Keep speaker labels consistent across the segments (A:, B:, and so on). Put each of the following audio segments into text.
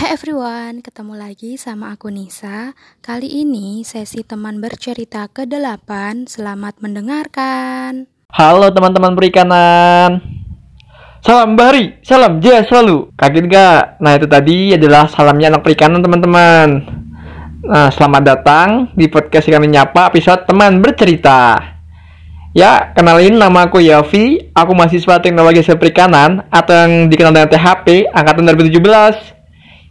A: Hai everyone, ketemu lagi sama aku Nisa. Kali ini sesi teman bercerita ke-8. Selamat mendengarkan.
B: Halo teman-teman perikanan. Salam Bahari, salam jaya selalu. Kaget gak? Nah itu tadi adalah salamnya anak perikanan teman-teman. Nah selamat datang di podcast kami nyapa episode teman bercerita. Ya, kenalin nama aku Yofi. Aku mahasiswa teknologi perikanan atau yang dikenal dengan THP angkatan 2017.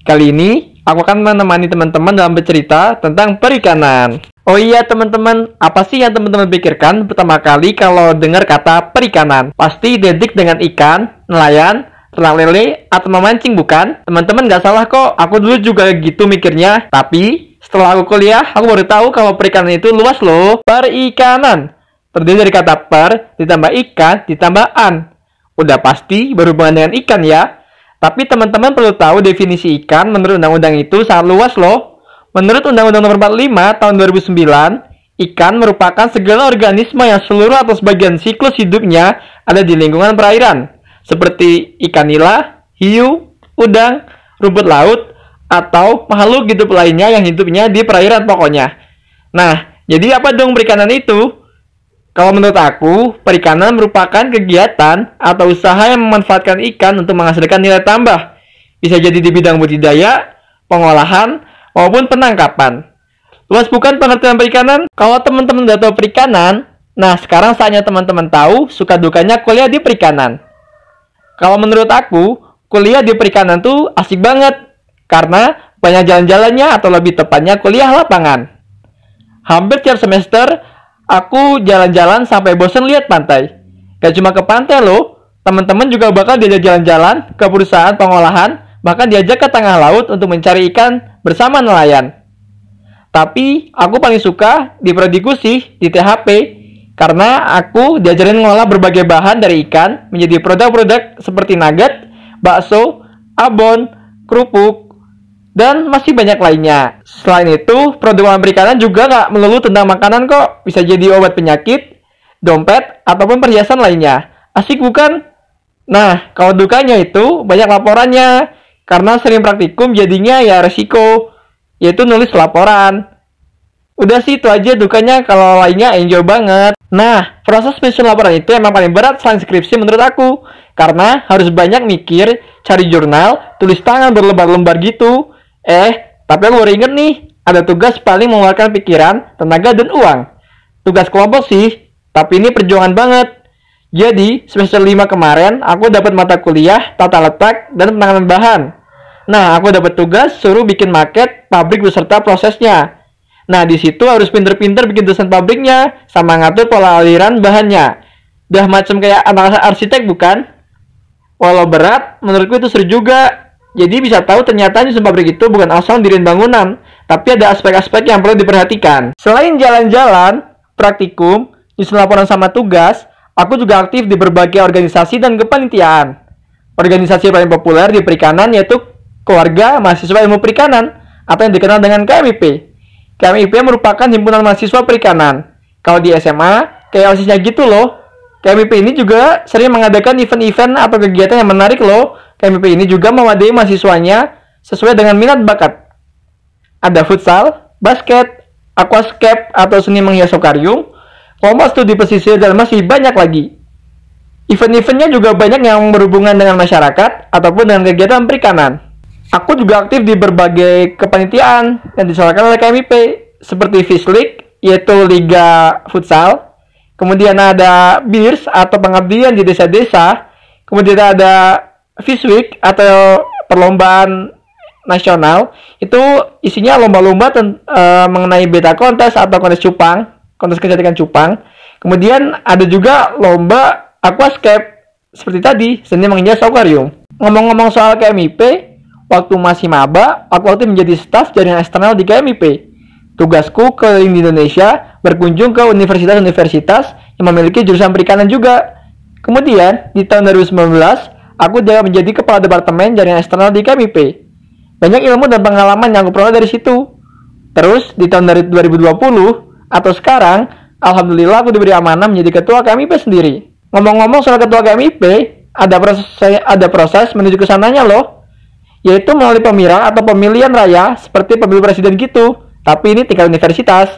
B: Kali ini aku akan menemani teman-teman dalam bercerita tentang perikanan. Oh iya teman-teman, apa sih yang teman-teman pikirkan pertama kali kalau dengar kata perikanan? Pasti identik dengan ikan, nelayan, ternak lele, atau memancing bukan? Teman-teman nggak salah kok, aku dulu juga gitu mikirnya. Tapi setelah aku kuliah, aku baru tahu kalau perikanan itu luas loh. Perikanan terdiri dari kata per ditambah ikan ditambah an. Udah pasti berhubungan dengan ikan ya. Tapi teman-teman perlu tahu definisi ikan menurut undang-undang itu sangat luas loh. Menurut Undang-Undang Nomor 45 tahun 2009, ikan merupakan segala organisme yang seluruh atau sebagian siklus hidupnya ada di lingkungan perairan, seperti ikan nila, hiu, udang, rumput laut, atau makhluk hidup lainnya yang hidupnya di perairan pokoknya. Nah, jadi apa dong perikanan itu? Kalau menurut aku, perikanan merupakan kegiatan atau usaha yang memanfaatkan ikan untuk menghasilkan nilai tambah. Bisa jadi di bidang budidaya, pengolahan, maupun penangkapan. Luas bukan pengertian perikanan? Kalau teman-teman udah tahu perikanan, nah sekarang saatnya teman-teman tahu suka dukanya kuliah di perikanan. Kalau menurut aku, kuliah di perikanan tuh asik banget. Karena banyak jalan-jalannya atau lebih tepatnya kuliah lapangan. Hampir tiap semester, Aku jalan-jalan sampai bosen lihat pantai. Gak cuma ke pantai loh, teman-teman juga bakal diajak jalan-jalan ke perusahaan pengolahan, bahkan diajak ke tengah laut untuk mencari ikan bersama nelayan. Tapi aku paling suka di prodiku sih di THP karena aku diajarin mengolah berbagai bahan dari ikan menjadi produk-produk seperti nugget, bakso, abon, kerupuk, dan masih banyak lainnya. Selain itu, produk perikanan juga nggak melulu tentang makanan kok. Bisa jadi obat penyakit, dompet, ataupun perhiasan lainnya. Asik bukan? Nah, kalau dukanya itu banyak laporannya. Karena sering praktikum jadinya ya resiko, yaitu nulis laporan. Udah sih itu aja dukanya kalau lainnya enjoy banget. Nah, proses menyusun laporan itu emang paling berat selain skripsi menurut aku. Karena harus banyak mikir, cari jurnal, tulis tangan berlembar-lembar gitu. Eh, tapi aku baru inget nih, ada tugas paling mengeluarkan pikiran, tenaga, dan uang. Tugas kelompok sih, tapi ini perjuangan banget. Jadi, semester 5 kemarin, aku dapat mata kuliah, tata letak, dan penanganan bahan. Nah, aku dapat tugas suruh bikin market pabrik beserta prosesnya. Nah, di situ harus pinter-pinter bikin desain pabriknya, sama ngatur pola aliran bahannya. Udah macam kayak anak arsitek bukan? Walau berat, menurutku itu seru juga. Jadi bisa tahu ternyata nyusun pabrik itu bukan asal dirin bangunan, tapi ada aspek-aspek yang perlu diperhatikan. Selain jalan-jalan, praktikum, nyusun laporan sama tugas, aku juga aktif di berbagai organisasi dan kepanitiaan. Organisasi paling populer di perikanan yaitu Keluarga Mahasiswa Ilmu Perikanan atau yang dikenal dengan KMIP. KMIP merupakan himpunan mahasiswa perikanan. Kalau di SMA, kayak osisnya gitu loh. KMIP ini juga sering mengadakan event-event atau kegiatan yang menarik loh KMP ini juga memadai mahasiswanya sesuai dengan minat bakat. Ada futsal, basket, aquascape atau seni menghias akuarium, kelompok studi pesisir dan masih banyak lagi. Event-eventnya juga banyak yang berhubungan dengan masyarakat ataupun dengan kegiatan perikanan. Aku juga aktif di berbagai kepanitiaan yang diselenggarakan oleh KMIP seperti Fish League, yaitu Liga Futsal. Kemudian ada BIRS atau pengabdian di desa-desa. Kemudian ada Fish Week atau perlombaan nasional itu isinya lomba-lomba uh, mengenai beta kontes atau kontes cupang, kontes kecantikan cupang. Kemudian ada juga lomba aquascape seperti tadi, seni menghias akuarium. Ngomong-ngomong soal KMIP, waktu masih maba, aku waktu menjadi staf jaringan eksternal di KMIP. Tugasku ke Indonesia berkunjung ke universitas-universitas yang memiliki jurusan perikanan juga. Kemudian, di tahun 2019, aku juga menjadi kepala departemen jaringan eksternal di KMIP. Banyak ilmu dan pengalaman yang aku peroleh dari situ. Terus di tahun dari 2020 atau sekarang, alhamdulillah aku diberi amanah menjadi ketua KMIP sendiri. Ngomong-ngomong soal ketua KMIP, ada proses ada proses menuju ke sananya loh. yaitu melalui pemilihan atau pemilihan raya seperti pemilu presiden gitu, tapi ini tingkat universitas.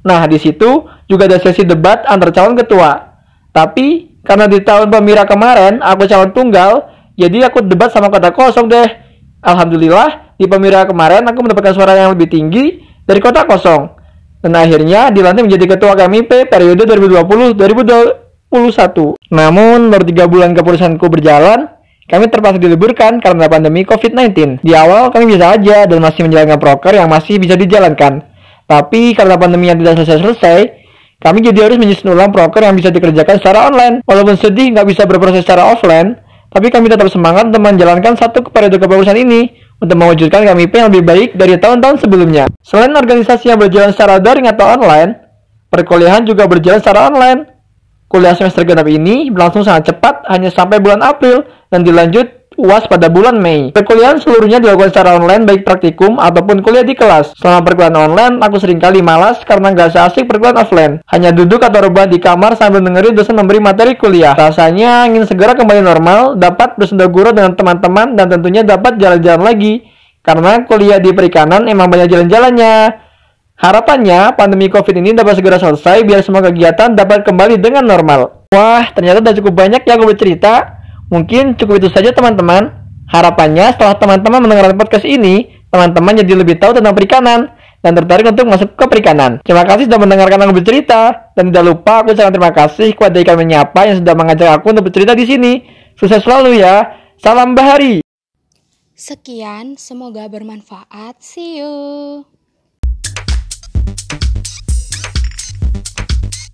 B: Nah, di situ juga ada sesi debat antar calon ketua. Tapi karena di tahun pemira kemarin aku calon tunggal, jadi aku debat sama kota kosong deh. Alhamdulillah di pemira kemarin aku mendapatkan suara yang lebih tinggi dari kota kosong. Dan akhirnya dilantik menjadi ketua KMIP periode 2020-2021. Namun baru tiga bulan keputusanku berjalan, kami terpaksa diliburkan karena pandemi COVID-19. Di awal kami bisa aja dan masih menjalankan proker yang masih bisa dijalankan. Tapi karena pandemi yang tidak selesai-selesai, kami jadi harus menyusun ulang proker yang bisa dikerjakan secara online. Walaupun sedih nggak bisa berproses secara offline, tapi kami tetap semangat untuk menjalankan satu periode kepengurusan ini untuk mewujudkan KMIP yang lebih baik dari tahun-tahun sebelumnya. Selain organisasi yang berjalan secara daring atau online, perkuliahan juga berjalan secara online. Kuliah semester genap ini berlangsung sangat cepat, hanya sampai bulan April, dan dilanjut UAS pada bulan Mei. Perkuliahan seluruhnya dilakukan secara online baik praktikum ataupun kuliah di kelas. Selama perkuliahan online, aku sering kali malas karena nggak seasik perkuliahan offline. Hanya duduk atau rebahan di kamar sambil dengerin dosen memberi materi kuliah. Rasanya ingin segera kembali normal, dapat bersendagura dengan teman-teman dan tentunya dapat jalan-jalan lagi. Karena kuliah di perikanan emang banyak jalan-jalannya. Harapannya, pandemi COVID ini dapat segera selesai biar semua kegiatan dapat kembali dengan normal. Wah, ternyata udah cukup banyak ya aku bercerita. Mungkin cukup itu saja teman-teman. Harapannya setelah teman-teman mendengarkan podcast ini, teman-teman jadi lebih tahu tentang perikanan dan tertarik untuk masuk ke perikanan. Terima kasih sudah mendengarkan aku bercerita dan tidak lupa aku sangat terima kasih kepada ikan menyapa yang sudah mengajak aku untuk bercerita di sini. Sukses selalu ya. Salam Bahari.
A: Sekian, semoga bermanfaat. See you.